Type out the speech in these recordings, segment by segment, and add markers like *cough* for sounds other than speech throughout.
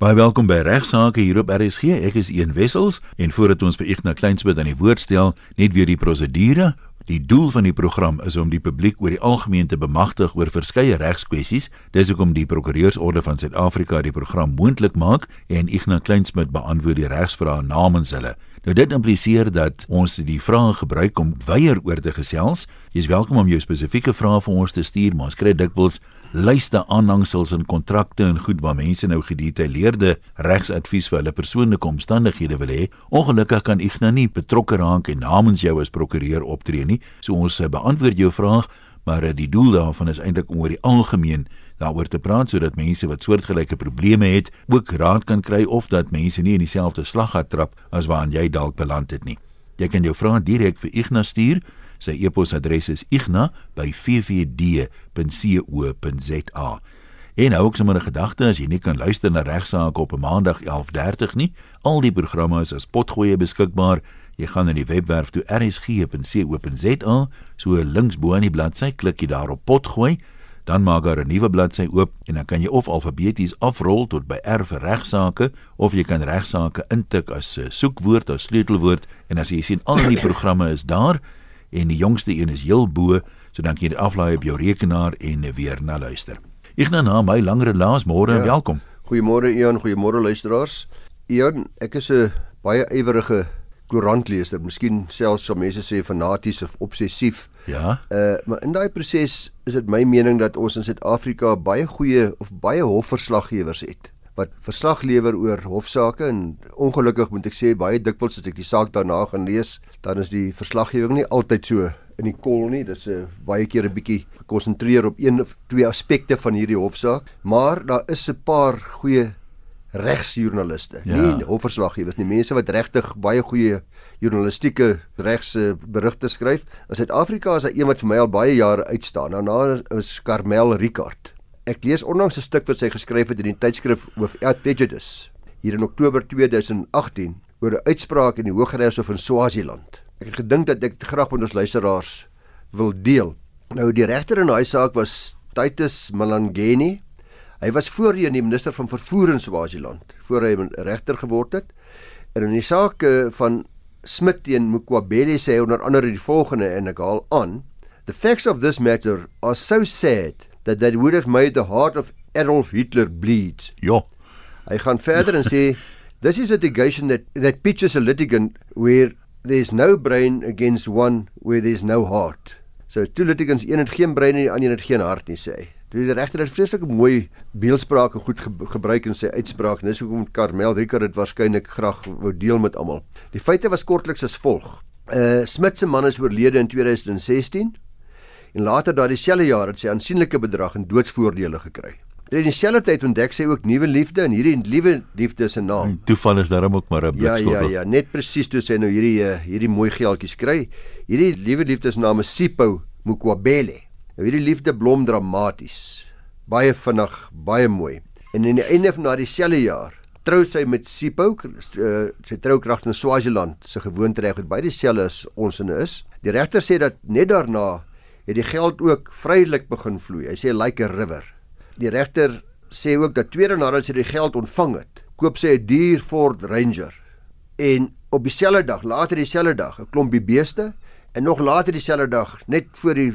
Baie welkom by Regsake hier op RSG. Ek is Ian Wessels en voordat ons vir Ignas Kleinsmid aan die woord stel, net weer die prosedure. Die doel van die program is om die publiek oor die algemeen te bemagtig oor verskeie regskwessies. Dis hoekom die Prokureursorde van Suid-Afrika die program moontlik maak en Ignas Kleinsmid beantwoord die regsvrae namens hulle. Nou dit impliseer dat ons die vrae gebruik om weier oor te gesels. Jy is welkom om jou spesifieke vrae vir ons te stuur, maar ons kry dikwels lyste aanhangsels en kontrakte en goed waar mense nou gedetailleerde regsadvies vir hulle persoonlike omstandighede wil hê. Ongelukkig kan Ignas nie betrokke raak en namens jou as prokureur optree nie. So ons eh, beantwoord jou vraag, maar eh, die doel daarvan is eintlik om oor die algemeen daaroor te praat sodat mense wat soortgelyke probleme het, ook raad kan kry of dat mense nie in dieselfde slaggat trap as waaraan jy dalk beland het nie. Jy kan jou vrae direk vir Ignas stuur Sy e-posadres is igna@vvd.co.za. En hou ook sommer 'n gedagte as jy nie kan luister na regsaake op 'n maandag 11:30 nie, al die programme is as potgoeie beskikbaar. Jy gaan na die webwerf toe rsg.co.za, so links bo aan die bladsy klik jy daarop potgooi, dan maak daar 'n nuwe bladsy oop en dan kan jy of alfabeties afrol tot by R vir regsaake of jy kan regsaake intik as 'n soekwoord of sleutelwoord en as jy sien al die *coughs* programme is daar en die jongste een is heel bo, so dan kan jy dit aflaai op jou rekenaar en weer na luister. Nou na my langere laas môre ja. welkom. Goeiemôre Ian, goeiemôre luisteraars. Ian, ek is 'n baie ywerige koerantleser, miskien selfs sal mense sê fanaties of obsessief. Ja. Uh maar in daai proses is dit my mening dat ons in Suid-Afrika baie goeie of baie hofverslaggewers het wat verslag lewer oor hofsaake en ongelukkig moet ek sê baie dikwels as ek die saak daarna gaan lees, dan is die verslaggewing nie altyd so in die kol nie. Dit is 'n uh, baie keer 'n bietjie gekonsentreer op een of twee aspekte van hierdie hofsaak, maar daar is 'n paar goeie regsjoernaliste. Ja. Nie hofverslaggewers nie, mense wat regtig baie goeie journalistieke regse berigte skryf. In Suid-Afrika is daar een wat vir my al baie jare uitstaan. Nou na is Carmel Ricard. Ek lees onlangs 'n stuk wat sy geskryf het in die tydskrif Without Prejudice hier in Oktober 2018 oor 'n uitspraak in die Hooggeregshof in Swaziland. Ek het gedink dat ek graag met ons luisteraars wil deel. Nou die regter in daai saak was Titus Malangeni. Hy was voorheen die minister van vervoer in Swaziland voor hy regter geword het. En in die saak eh, van Smit teen Mukwabele sê hy onder andere die volgende en ek haal aan: The facts of this matter are so sad that that would have made the heart of Adolf Hitler bleed. Ja. Hy gaan verder en sê *laughs* this is a litigation that that pitches a litigant where there's no brain against one where there's no heart. So two litigants, een het geen brein en die ander het geen hart nie sê. Die regter het vreeslik mooi beeldsprake goed ge gebruik in sy uitspraak. Dis hoekom Carmel Ricard dit waarskynlik graag wou deel met almal. Die feite was kortliks as volg. Uh Smit se man is oorlede in 2016 en later daardie selfde jaar het sy aansienlike bedrag in doodsvoordele gekry. In dieselfde tyd ontdek sy ook nuwe liefde en hierdie nuwe liefde se naam. Toeval is daarom ook maar 'n blikskop. Ja ja ja, net presies toe sy nou hierdie eh, hierdie mooi geldjies kry. Hierdie nuwe liefde se naam is Sipho Mukwabele. Nou hierdie liefde blom dramaties. Baie vinnig, baie mooi. En in die einde van daardie selfde jaar trou sy met Sipho, uh, sy trou krag in Swaziland, se gewoontereg het baie dieselfde as ons in is. Die regter sê dat net daarna het die geld ook vrylik begin vloei. Hy sê like a river. Die regter sê ook dat tweede nadat sy die geld ontvang het, koop sy 'n duur Ford Ranger. En op dieselfde dag, later dieselfde dag, 'n klompie beeste en nog later dieselfde dag, net voor die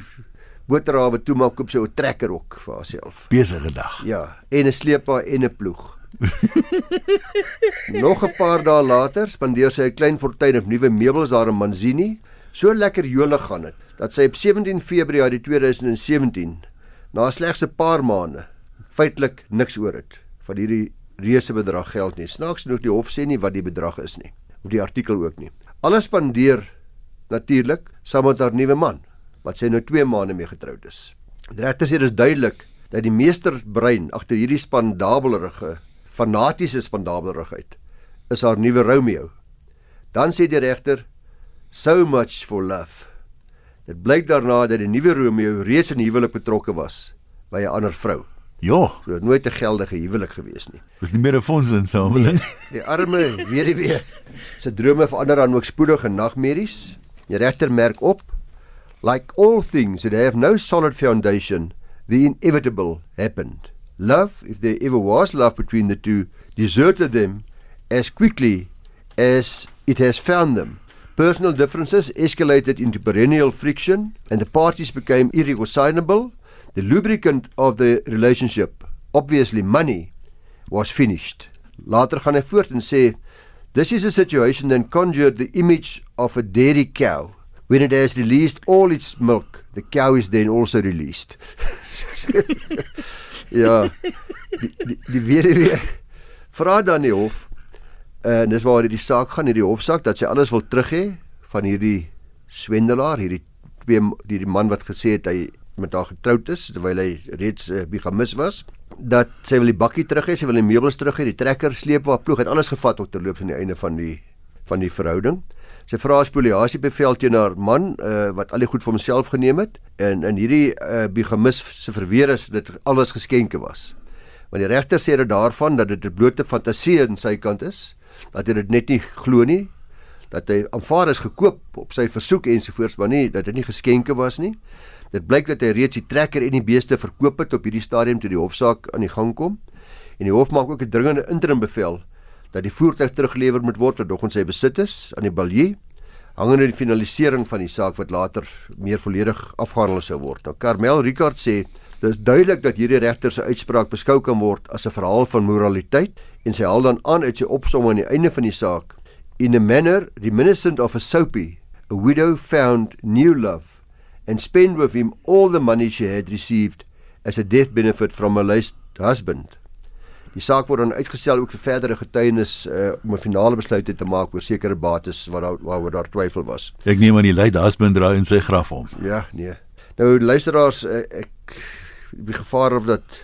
boterhawe toe maak koop sy 'n trekker ook vir haarself. Besige dag. Ja, en 'n sleepwa en 'n ploeg. *laughs* nog 'n paar dae later spandeer sy 'n klein fortuin op nuwe meubels daar in Manzini. So lekker jolig gaan dit dat sy op 17 Februarie 2017 na slegs 'n paar maande feitelik niks oor het van hierdie reuse bedrag geld nie. Snaaks genoeg die hof sê nie wat die bedrag is nie of die artikel ook nie. Alles spandeer natuurlik saam met haar nuwe man wat sy nou 2 maande mee getroud is. Die regter sê dit is duidelik dat die meesterbrein agter hierdie spandabelerige fanatiese spandabelerigheid is haar nuwe Romeo. Dan sê die regter so much for love. Dit blyk daarna dat die nuwe Romeo reeds in huwelik betrokke was by 'n ander vrou. Ja, so nooit 'n geldige huwelik gewees nie. Was nie meer 'n fondsinsameling. Nee, die arme weduwee se drome verander dan ook spoedig in nagmerries. Die regter merk op like all things that have no solid foundation, the inevitable happened. Love, if there ever was love between the two, deserted them as quickly as it has found them. Personal differences escalated into perennial friction and the parties became irreconcilable. The lubricant of the relationship, obviously money, was finished. Later gaan hy voort en sê this is a situation that conjured the image of a dairy cow. When it has released all its milk, the cow is then also released. *laughs* ja. Die die, die weer weer vra dan die hof en dis waar die saak gaan hierdie hofsaak dat sy alles wil terug hê van hierdie swendelaar hierdie twee hierdie man wat gesê het hy met haar getroud is terwyl hy reeds uh, bigamis was dat sy wil die bakkie terug hê sy wil die meubels terug hê die trekker sleepwa ploeg het alles gevat op terloops aan die einde van die van die verhouding. Sy vra spoliasie bevel teen haar man uh, wat al die goed vir homself geneem het en in hierdie uh, bigamis se verweer is dit alles geskenke was. Want die regter sê dit daarvan dat dit 'n blote fantasie aan sy kant is dat hy dit net nie glo nie. Dat hy aanvaar is gekoop op sy versoek ensovoorts maar nie dat dit nie geskenke was nie. Dit blyk dat hy reeds die trekker en die beeste verkoop het op hierdie stadium toe die hofsaak aan die gang kom. En die hof maak ook 'n dringende interim bevel dat die voertuig teruggelewer moet word vir dog in sy besit is aan die balje hangende die finalisering van die saak wat later meer volledig afgehandel sou word. Nou Carmel Ricard sê Dit is duidelik dat hierdie regter se uitspraak beskou kan word as 'n verhaal van moraliteit en sy haal dan aan uit sy opsomming aan die einde van die saak in a manner reminiscent of a soapy a widow found new love and spent with him all the money she had received as a death benefit from her late husband. Die saak word dan uitgestel ook vir verdere getuienis uh, om 'n finale besluit te maak oor sekere bates wat daar waaroor daar twyfel was. Ek neem aan die late husband dra in sy graf om. Ja, nee. Nou luisteraars, uh, ek die gevaar of dat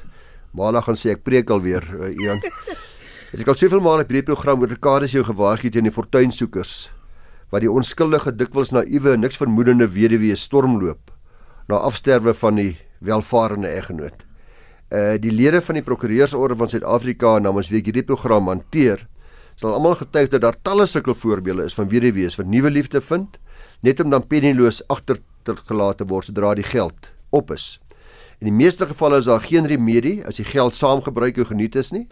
Maandag gaan sê ek preek alweer uh, Ian. *laughs* Het ek al soveel male op hierdie program oor dekades jou gewaarsku teen die fortuinsoekers wat die onskuldige dikwels naïewe niks vermoedende weduwee stormloop na afsterwe van die welvarende eggenoot. Uh die lede van die prokureursorde van Suid-Afrika namens wie ek hierdie program hanteer, sal almal getuig dat daar talle sulke voorbeelde is van weduwees wat nuwe liefde vind net om dan pennieloos agter te gelaat te word sodra die geld op is. In die meeste gevalle is daar geen remedie as die geld saamgebruik en geniet is nie.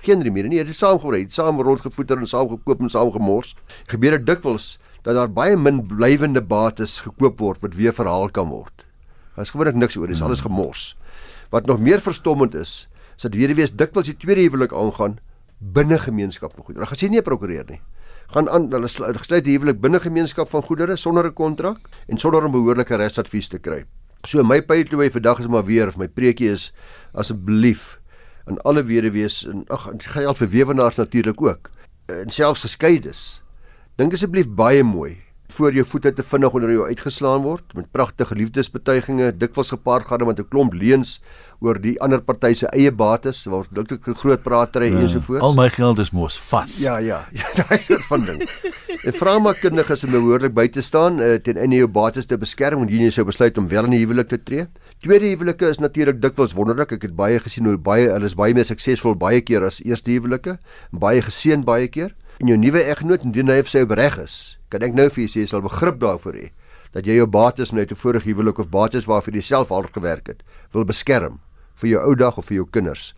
Geen remedie nie, dit is saamgebruik, saam rondgevoeter en saam gekoop en saam gemors. Gebeur dit dikwels dat daar baie min blywende bates gekoop word wat weer verhaal kan word. Daar is gewoonlik niks oor, dis alles gemors. Wat nog meer verstommend is, is dat weer wees dikwels die tweede huwelik aangaan binne gemeenskap van goedere. Hulle gaan sê nie 'n prokureur nie. Gaan aan hulle sluit die huwelik binne gemeenskap van goedere sonder 'n kontrak en sonder 'n behoorlike regsadvies te kry. So my pyetlooi vandag is maar weer of my preekie is asseblief aan alle weduwees en ag gaan al vir weewenaars natuurlik ook en selfs geskeides. Dink asseblief baie mooi voor jou voete te vinnig onder jou uitgeslaan word met pragtige liefdesbetuigings dikwels gepaard gaan met 'n klomp leuns oor die ander party se eie bates word dit groot pratery ja, ensovoorts. Al my geld is mos vas. Ja ja, *laughs* ja daai soort van ding. En vra maar kundiges om behoorlik by te staan uh, ten einde jou bates te beskerm indien jy sou besluit om wel in die huwelik te tree. Tweede huwelike is natuurlik dikwels wonderlik. Ek het baie gesien hoe baie hulle is baie meer suksesvol baie keer as eerste huwelike baie geseën baie keer en jou nuwe eggenoot indien hy of sy opreg is, kan ek nou vir jou sê sal begrip daarvoor hê dat jy jou bates nou 'n vorige huwelik of bates waarvoor jy self al gewerk het, wil beskerm vir jou ou dag of vir jou kinders.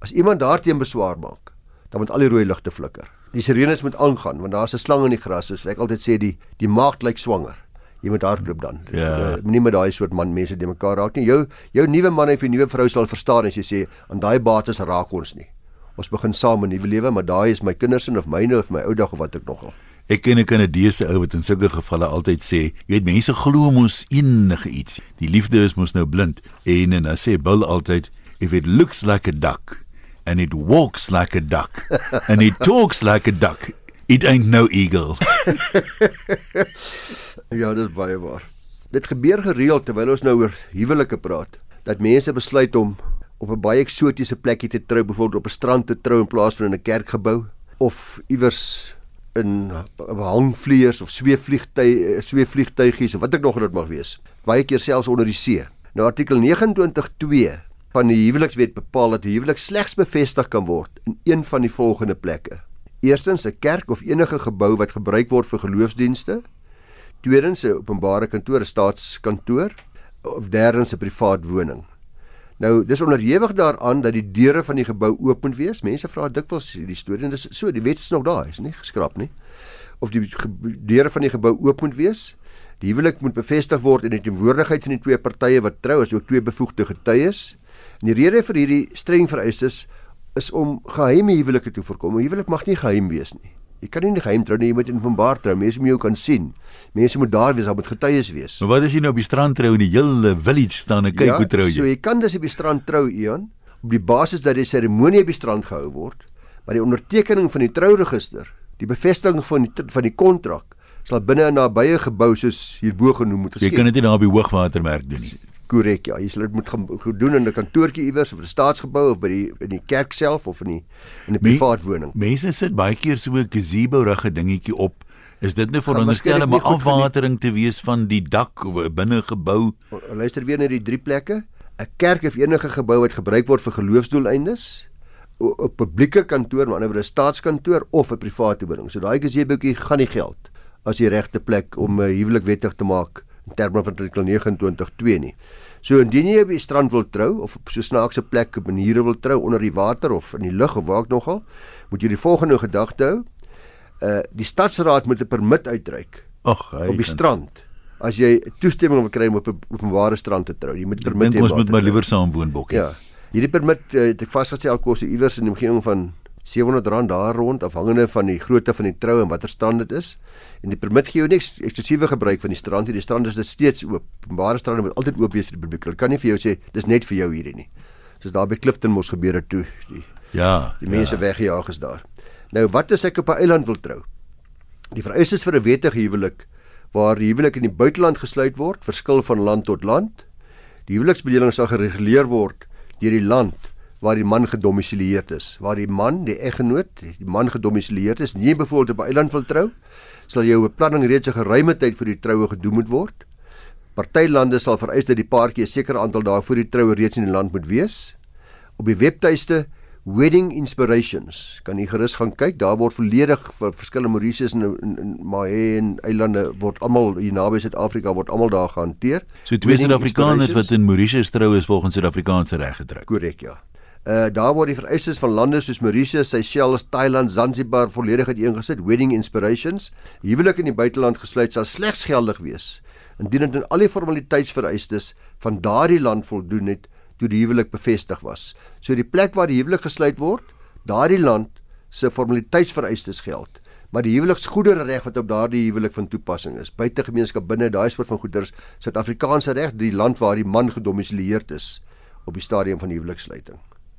As iemand daarteen beswaar maak, dan moet al die rooi ligte flikker. Die sirenes moet aangaan want daar's 'n slang in die gras, soos ek altyd sê die die maagd lyk swanger. Jy moet hardloop dan. Ja. Uh, Moenie met daai soort man mense te mekaar raak nie. Jou jou nuwe man en jou nuwe vrou sal verstaan as jy sê aan daai bates raak ons nie ons begin saam 'n nuwe lewe, maar daai is my kinders se of myne of my ou dag of wat ek nogal. Ek ken 'n Kanadese ou wat in sulke gevalle altyd sê, jy weet mense glo mos enige iets. Die liefde is mos nou blind. En en dan sê Bill altyd, if it looks like a duck and it walks like a duck *laughs* and it talks like a duck, it ain't no eagle. *laughs* ja, dit is baie waar. Dit gebeur gereeld terwyl ons nou oor huwelike praat, dat mense besluit om op 'n baie eksotiese plekkie te trou, byvoorbeeld op 'n strand te trou in plaas van in 'n kerkgebou of iewers in hangvleiers of sweefvliegtuie sweefvliegtuigies of wat ek nog dit mag wees. Baie keer selfs onder die see. Nou artikel 29.2 van die huwelikswet bepaal dat 'n huwelik slegs bevestig kan word in een van die volgende plekke. Eerstens 'n kerk of enige gebou wat gebruik word vir geloofsdienste. Tweedens 'n openbare kantoor, 'n staatskantoor of derdens 'n privaat woning. Nou, dis onderhewig daaraan dat die deure van die gebou oop moet wees. Mense vra dikwels die storie en dis so, die wet is nog daar, is nie geskraap nie. Of die deure van die gebou oop moet wees. Die huwelik moet bevestig word in die teenwoordigheid van die twee partye wat trou as ook twee bevoegde getuies. En die rede vir hierdie streng vereistes is om geheime huwelike te voorkom. 'n Huwelik mag nie geheim wees nie. Jy kan nie geheim trou nie, jy moet in openbaar trou. Mense moet jou kan sien. Mense moet daar wees, daar moet getuies wees. Maar wat as jy nou op die strand trou en die hele village staan en kyk ja, hoe trou jy? So jy kan dus op die strand trou, Ian, op die basis dat die seremonie op die strand gehou word, maar die ondertekening van die trouregister, die bevestiging van die van die kontrak sal binne 'n nabye gebou soos hierbo genoem moet geskei. Jy kan dit nie daar die hoogwatermerk doen nie. Korrek, ja. Jy sal dit moet gedoen in 'n kantoortjie iewers of 'n staatsgebou of by die in die kerk self of in die in 'n privaat woning. Mense sit baie keer so 'n gazebo-rige dingetjie op. Is dit nou veronderstel om afwatering te wees van die dak binne gebou? Luister weer na die drie plekke. 'n Kerk of enige gebou wat gebruik word vir geloofsdoeleindes, 'n publieke kantoor, maar anderwoorde 'n staatskantoor of 'n private woning. So daai gazebo-tjie gaan nie geld as die regte plek om 'n huwelik wettig te maak terme van artikel 29.2 nie. So indien jy op die strand wil trou of op so 'n snaakse plek op maniere wil trou onder die water of in die lug of waar ook nogal, moet jy die volgende gedagte hou. Uh die stadsraad moet 'n permit uitreik. Ag, op die strand. As jy toestemming wil kry om op 'n openbare strand te trou, jy moet permit hê. Ons moet maar liewer saam woon bokkie. Ja. Hierdie permit uh, het ek vasgestel kos iewers in die omgewing van R700 daar rond afhangende van die grootte van die trou en watter strand dit is. En die permit gee jou niks eksklusiewe gebruik van die strand. Die strand is dit steeds oop. Openbare strande moet altyd oop wees vir die publiek. Hulle kan nie vir jou sê dis net vir jou hierdie nie. Soos daar by Clifton mos gebeur het toe die Ja. Die mense ja. weggejaag is daar. Nou wat as ek op 'n eiland wil trou? Die vereistes vir 'n wettige huwelik waar die huwelik in die buiteland gesluit word, verskil van land tot land. Die huweliksbedeling sal gereguleer word deur die land waar die man gedomisileerd is. Waar die man, die eggenoot, die man gedomisileerd is, nie byvoorbeeld op 'n eiland wil trou, sal jou beplanning reeds 'n geruime tyd vir die troue gedoen moet word. Partylande sal vereis dat die paartjie 'n sekere aantal dae voor die troue reeds in die land moet wees. Op die webtuiste Wedding Inspirations kan jy gerus gaan kyk. Daar word volledig vir verskillende Mauritius en in, in Mahé en eilande word almal hier naby Suid-Afrika word almal daar gehanteer. So twee Suid-Afrikaners wat in Mauritius trou is volgens Suid-Afrikaanse reg getrou. Korrek, ja. Uh daar word die vereistes van lande soos Mauritius, Seychelles, Thailand, Zanzibar volledig uiteengesit. Wedding Inspirations. Huwelik in die buiteland gesluit sal slegs geldig wees indien dit aan al die formaliteitsvereistes van daardie land voldoen het toe die huwelik bevestig was. So die plek waar die huwelik gesluit word, daardie land se formaliteitsvereistes geld. Maar die huweliksgoedere reg wat op daardie huwelik van toepassing is, buitegemeenskap binne daai soort van goederes, Suid-Afrikaanse reg, die land waar die man gedomisileerd is op die stadium van huweliksluiting.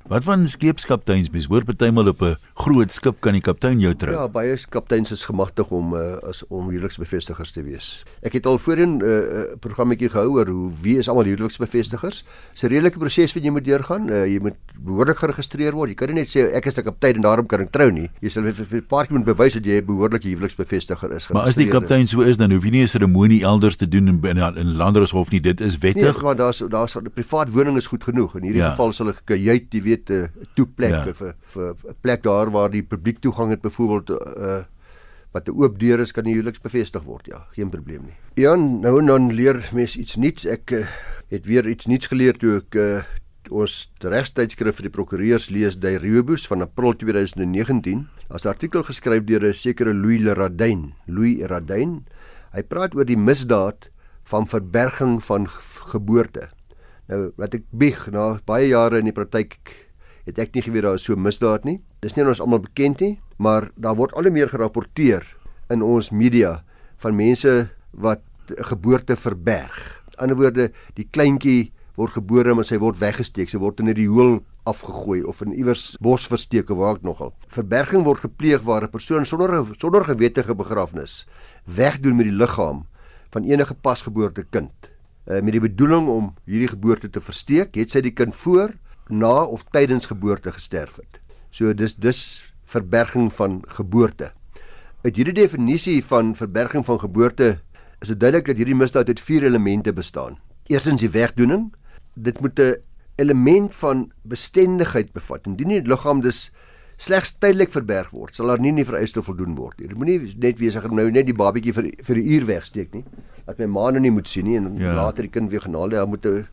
Wat van skeepskapteins mens hoor partymal op 'n groot skip kan die kaptein jou trou. Ja, baie kapteins is gemagtig om uh, as om huweliksbevestigers te wees. Ek het al voorheen 'n uh, uh, programmetjie gehou oor hoe wie is almal huweliksbevestigers. Dis 'n redelike proses wat jy moet deurgaan. Uh, jy moet behoorlik geregistreer word. Jy kan nie net sê ek is 'n kaptein en daarom kan ek trou nie. Jy sal vir 'n paar keer moet bewys dat jy 'n behoorlike huweliksbevestiger is. Maar as die kaptein so is, dan hoef jy nie 'n seremonie elders te doen in in, in Landershof nie. Dit is wettig. Nee, maar daar's daar's 'n privaat woning is goed genoeg. In hierdie ja. geval sal ek kajuit, jy weet, 'n toeplek ja. vir vir 'n plek daar waar die publiek toegang het byvoorbeeld 'n uh, wat 'n oop deur is kan die huweliks bevestig word. Ja, geen probleem nie. Ja, nou dan leer mens iets nuuts. Ek uh, het weer iets nuuts geleer toe ek uh, ons regstydskrif vir die prokureurs lees by Rebus van April 2019. Daar's 'n artikel geskryf deur 'n sekere Louis Radin. Louis Radin. Hy praat oor die misdaad van verberging van geboorte. Nou, laat ek bieg na baie jare in die praktyk het ek nie geweet daar is so misdaad nie. Dis nie ons almal bekend nie, maar daar word al hoe meer gerapporteer in ons media van mense wat 'n geboorte verberg. In ander woorde, die kleintjie word gebore maar sy word weggesteek, sy word in die hoel afgegooi of in iewers bos versteek of waar ook nogal. Verberging word gepleeg waar 'n persoon sonder sonder gewetige begrafnis wegdoen met die liggaam van enige pasgeboorte kind uh, met die bedoeling om hierdie geboorte te versteek, het sy die kind voor na of tydens geboorte gesterf het. So dis dis verberging van geboorte. Uit hierdie definisie van verberging van geboorte is dit duidelik dat hierdie misdaad uit vier elemente bestaan. Eerstens die wegdoening. Dit moet 'n element van bestendigheid bevat. Indien die liggaam dus slegs tydelik verberg word, sal daar nie nie vereiste voldoen word nie. Dit moenie net wees ek nou net die babatjie vir vir 'n uur wegsteek nie. Dat my ma nou nie moet sien nie en ja. later die kind weer genaal, daar moet 'n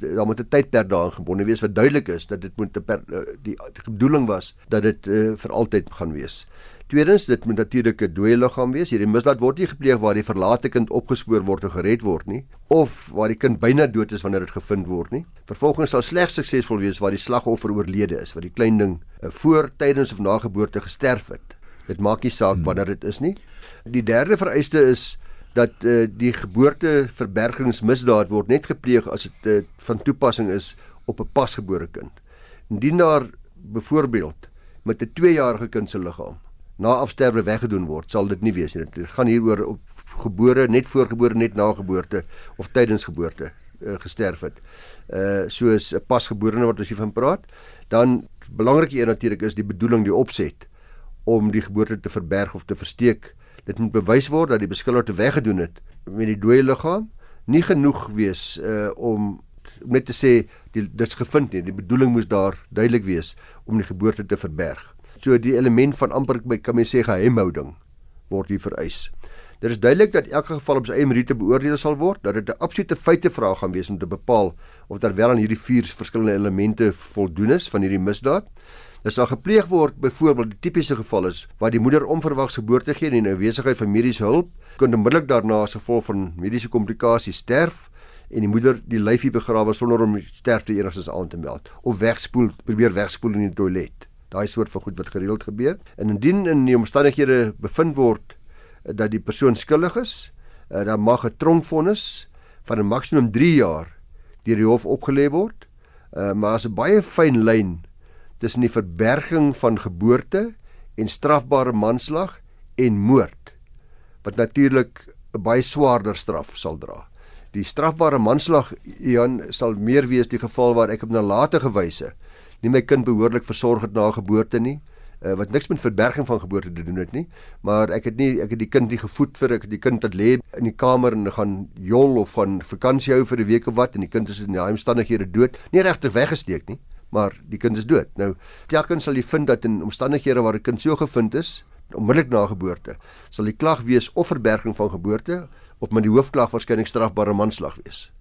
daar moet 'n tydperk daaraan gebonde wees wat duidelik is dat dit moet per, die, die bedoeling was dat dit uh, vir altyd gaan wees. Tweedens, dit moet natuurlik 'n dooie liggaam wees. Hierdie misdaad word nie gepleeg waar die verlate kind opgespoor word en gered word nie, of waar die kind byna dood is wanneer dit gevind word nie. Vervolgens sal slegs suksesvol wees waar die slagoffer oorlede is, waar die klein ding uh, voor, tydens of na geboorte gesterf het. Dit maak nie saak hmm. wanneer dit is nie. Die derde vereiste is dat uh, die geboorteverbergingsmisdaad word net gepleeg as dit uh, van toepassing is op 'n pasgebore kind. Indien daar byvoorbeeld met 'n 2-jarige kind se liggaam na afsterwe weggedoen word, sal dit nie wees nie. Dit gaan hieroor op gebore, net voorgebore, net na geboorte of tydens geboorte uh, gesterf het. Uh soos 'n pasgeborene wat ons hiervan praat, dan belangrike een natuurlik is die bedoeling, die opset om die geboorte te verberg of te versteek. Dit moet bewys word dat die beskuldigde weggedoen het met die dooie liggaam. Nie genoeg wees uh om net te sê dit's gevind nie. Die bedoeling moes daar duidelik wees om die geboorte te verberg. So die element van amper kan mens sê geheimhouding word hier vereis. Dit is duidelik dat elke geval op sy eie meriete beoordeel sal word, dat dit 'n absolute feitevraag gaan wees om te bepaal of daar wel aan hierdie vier verskillende elemente voldoen is van hierdie misdaad. Dit sal gepleeg word byvoorbeeld die tipiese geval is waar die moeder onverwags geboorte gee en in afwesigheid van mediese hulp kon onmiddellik daarna as gevolg van mediese komplikasies sterf en die moeder die lyfie begrawe sonder om die sterfte enigstens aan te meld of wegspoel probeer wegspoel in die toilet daai soort van goed wat gereeld gebeur. En indien in die omstandighede bevind word uh, dat die persoon skuldig is, uh, dan mag 'n tronkvonnis van 'n maksimum 3 jaar deur die hof opgelê word. Uh, maar as 'n baie fyn lyn tussen die verberging van geboorte en strafbare manslag en moord wat natuurlik 'n baie swaarder straf sal dra. Die strafbare manslag Ian sal meer wees die geval waar ek op nalatige wyse nie my kind behoorlik versorg het na geboorte nie uh, wat niks met verberging van geboorte te doen het nie maar ek het nie ek het die kind nie gevoed vir ek het die kind wat lê in die kamer en gaan jol of gaan vakansie hou vir 'n week of wat en die kind is in daai omstandighede dood nie regtig weggesteek nie maar die kind is dood. Nou telkens sal jy vind dat in omstandighede waar 'n kind so gevind is onmiddellik na geboorte sal die klag wees of verberging van geboorte of met die hoofklag waarskynlik strafbare manslag wees.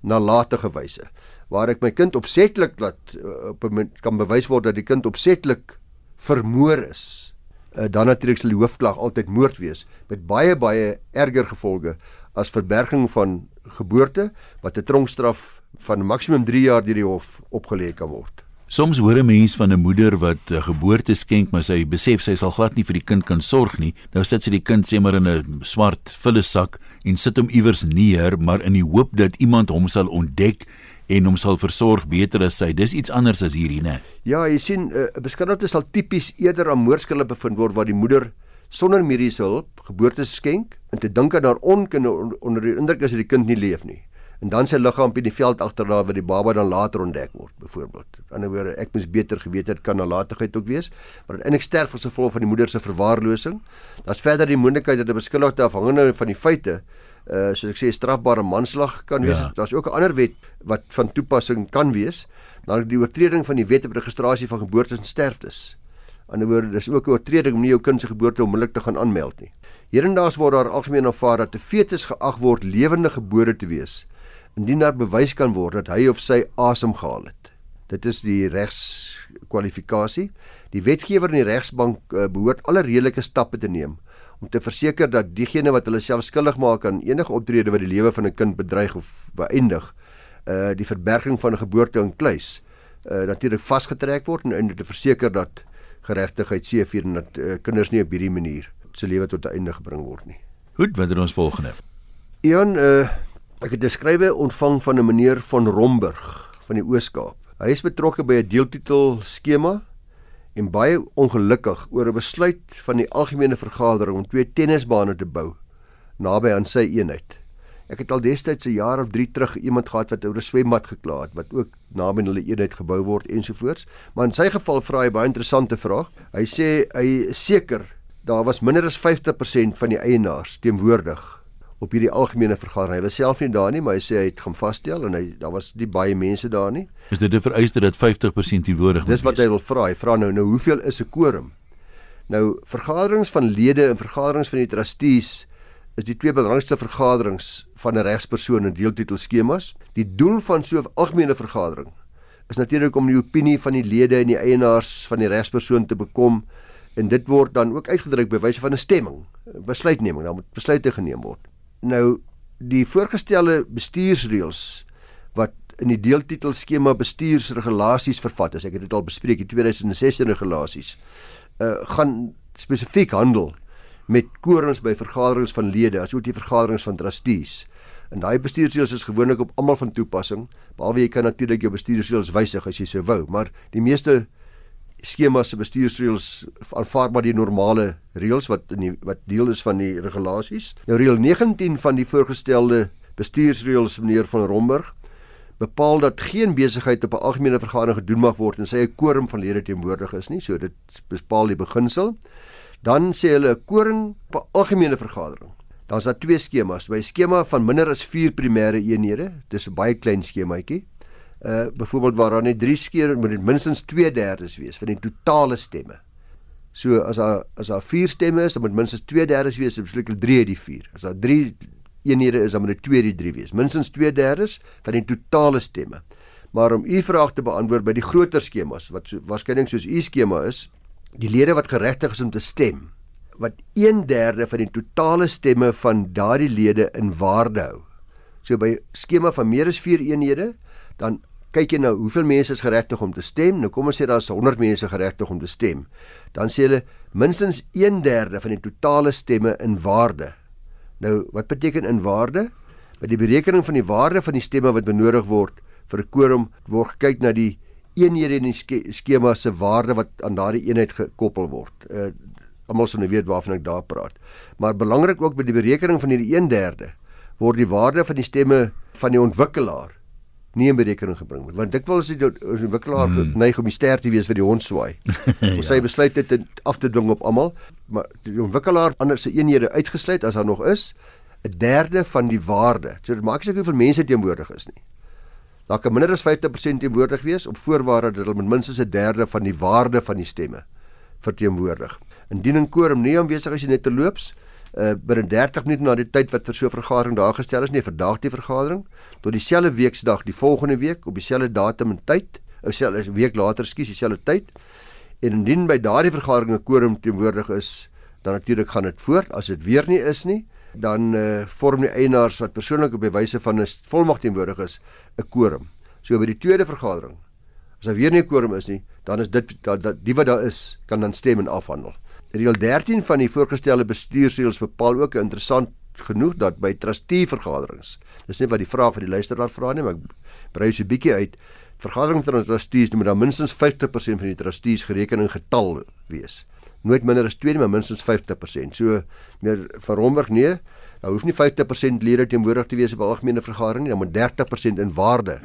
Nalatige wyse waar ek my kind opsetlik laat uh, op kan bewys word dat die kind opsetlik vermoor is uh, dan natuurlik sal die hoofklag altyd moord wees met baie baie erger gevolge as verberging van geboorte wat 'n tronkstraf van maksimum 3 jaar deur die hof opgelê kan word Soms hoor 'n mens van 'n moeder wat 'n geboorte skenk, maar sy besef sy sal glad nie vir die kind kan sorg nie. Nou sit sy die kind sê maar in 'n swart vullesak en sit hom iewers neer, maar in die hoop dat iemand hom sal ontdek en hom sal versorg beter as sy. Dis iets anders as hierdie, né? Ja, jy sien, 'n uh, beskuldigde sal tipies eerder aan moorskille bevind word waar die moeder sonder mediese hulp geboorte skenk en te dink dat daar onkunde onder die indruk is dat die kind nie leef nie en dan sy liggaam op die veld agterlaat waar die baba dan later ontdek word byvoorbeeld. Aan die ander woorde, ek moes beter geweet het kan nalatigheid ook wees, maar ek sterf as gevolg van die moeder se verwaarlosing. Daar's verder die moontlikheid dat 'n beskuldigde afhangende van die feite uh soos ek sê strafbare manslag kan wees. Ja. Daar's ook 'n ander wet wat van toepassing kan wees, naamlik die oortreding van die wet op registrasie van geboortes en sterftes. Aan die ander woorde, dis ook 'n oortreding om nie jou kind se geboorte onmiddellik te gaan aanmeld nie. Hierendaas word daar algemeen aanvaar dat 'n fetus geag word lewende gebore te wees indien daar bewys kan word dat hy of sy asem gehaal het. Dit is die regskwalifikasie. Die wetgewer en die regsbank uh, behoort alle redelike stappe te neem om te verseker dat diegene wat hulle self skuldig maak aan enige optrede wat die lewe van 'n kind bedreig of beëindig, uh die verberging van 'n geboorte in kluis, uh natuurlik vasgetrek word en en te verseker dat geregtigheid seëvier en dat uh, kinders nie op hierdie manier se lewe tot 'n einde gebring word nie. Goed, wat het ons volgende? Ian, uh Ek het 'n skrywe ontvang van 'n meneer van Romburg van die Oos-Kaap. Hy is betrokke by 'n deeltitel skema en baie ongelukkig oor 'n besluit van die algemene vergadering om twee tennisbane te bou naby aan sy eenheid. Ek het al destyds 'n jaar of 3 terug iemand gehad wat oor 'n swembad gekla het wat ook naby hulle eenheid gebou word ensovoorts. Maar in sy geval vra hy baie interessante vraag. Hy sê hy is seker daar was minder as 50% van die eienaars teenwoordig op hierdie algemene vergadering. Hy was self nie daar nie, maar hy sê hy het gaan vasstel en hy daar was nie baie mense daar nie. Is dit 'n vereiste dat 50% teenwoordig moet wees? Dis wat hy wil vra. Hy vra nou nou hoeveel is 'n quorum? Nou vergaderings van lede en vergaderings van die trustees is die twee belangrikste vergaderings van 'n regspersoon in deeltitelskemas. Die doel van so 'n algemene vergadering is natuurlik om die opinie van die lede en die eienaars van die regspersoon te bekom en dit word dan ook uitgedruk by wyse van 'n stemming, besluitneming, dan moet besluite geneem word. Nou die voorgestelde bestuursreëls wat in die deeltitelskema bestuursregulasies vervat is, ek het dit al bespreek, die 2016 regulasies, uh gaan spesifiek handel met quorums by vergaderings van lede, asook die vergaderings van trustees. En daai bestuursreëls is gewoonlik op almal van toepassing, behalwe jy kan natuurlik jou bestuursreëls wysig as jy sou wou, maar die meeste skemas se bestuursreëls aanvaar maar die normale reëls wat in die wat deel is van die regulasies. Nou reël 19 van die voorgestelde bestuursreëls meneer van Romburg bepaal dat geen besigheid op 'n algemene vergadering gedoen mag word en sy 'n quorum van lede teenwoordig is nie, so dit bepaal die beginsel. Dan sê hulle 'n quorum op 'n algemene vergadering. Dan is daar twee skemas. By skema van minder as 4 primêre eenhede, dis 'n baie klein skemaatjie. Uh byvoorbeeld waar daar net 3 skeer moet dit minstens 2/3 wees van die totale stemme. So as daar as daar 4 stemme is, dan moet minstens 2/3 wees, besluit 3 uit die 4. As daar 3 eenhede is, dan moet dit 2 uit die 3 wees. Minstens 2/3 van die totale stemme. Maar om u vraag te beantwoord by die groter skemas wat so, waarskynlik soos u skema is, die lede wat geregtig is om te stem, wat 1/3 van die totale stemme van daardie lede in waarde hou. So by skema van meer as 4 eenhede, dan kyk jy nou hoeveel mense is geregtig om te stem. Nou kom ons sê daar's 100 mense geregtig om te stem. Dan sê hulle minstens 1/3 van die totale stemme in waarde. Nou, wat beteken in waarde? By die berekening van die waarde van die stemme wat benodig word vir 'n quorum word gekyk na die eenhede in die skema se waarde wat aan daardie eenheid gekoppel word. Uh almal sou nou weet waarvan ek daar praat. Maar belangrik ook by die berekening van hierdie 1/3 word die waarde van die stemme van die ontwikkelaar nie in berekening gebring word want dikwels is die ontwikkelaar hmm. neig om die ster te wees vir die hond swaai. *laughs* Ons sê besluit dit af te dwing op almal, maar die ontwikkelaar anders se eenhede uitgesluit as daar nog is 'n derde van die waarde. So dit maak nie saak hoeveel mense teenwoordig is nie. Daar kan minder as 50% teenwoordig wees op voorwaarde dat hulle minstens 'n derde van die waarde van die stemme verteenwoordig. Indien 'n quorum nie aanwesig is net te loops, uh binne 30 minute na die tyd wat vir so 'n vergadering daar gestel is, nie verdaag die vergadering tot dieselfde weksdag die volgende week op dieselfde datum en tyd, of selfs 'n week later, skuis, dieselfde tyd. En indien by daardie vergadering 'n quorum teenwoordig is, dan natuurlik gaan dit voort. As dit weer nie is nie, dan uh vorm die eienaars wat persoonlik op bewyse van 'n volmag teenwoordig is, 'n quorum. So by die tweede vergadering, as daar weer nie 'n quorum is nie, dan is dit dat, dat die wat daar is, kan dan stem en afhandel. Reël 13 van die voorgestelde bestuursreëls bepaal ook interessant genoeg dat by trustee vergaderings. Dis nie wat die vraag van die luisteraar vra nie, maar ek brei so 'n bietjie uit. Vergadering van trustees moet dan minstens 50% van die trustees gerekening getal wees. Nooit minder as 2 nie, maar minstens 50%. So meer van Romberg nee, daar hoef nie 50% lede teenwoordig te wees 'n algemene vergadering nie, dan moet 30% in waarde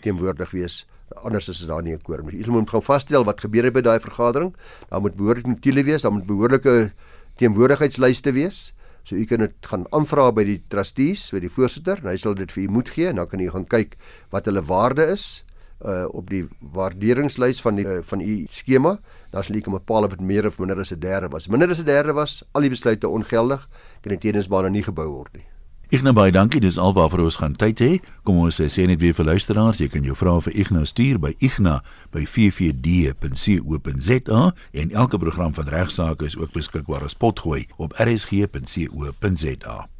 teenwoordig wees anders is daar nie 'n quorum nie. Jy moet gaan vasstel wat gebeur het by daai vergadering. Daar moet behoorlike notule wees, daar moet behoorlike teenwoordigheidslyste wees. So u kan dit gaan aanvra by die trustees, by die voorsitter, hy sal dit vir u moet gee en dan kan u gaan kyk wat hulle waarde is uh op die waarderingslys van die uh, van u skema. Dan sal u kan bepaal of dit meer of minder as 'n derde was. Minder as 'n derde was, al die besluite ongeldig, kan die tennisbane nie gebou word nie. Ek nou baie dankie, dis alwaar vir ons gaan tyd hê. Kom ons sê sê net weer vir luisteraars, jy kan jou vrae vir Ignas stuur by igna@ffd.co.za en elke program van regsaake is ook beskikbaar as potgooi op rsg.co.za.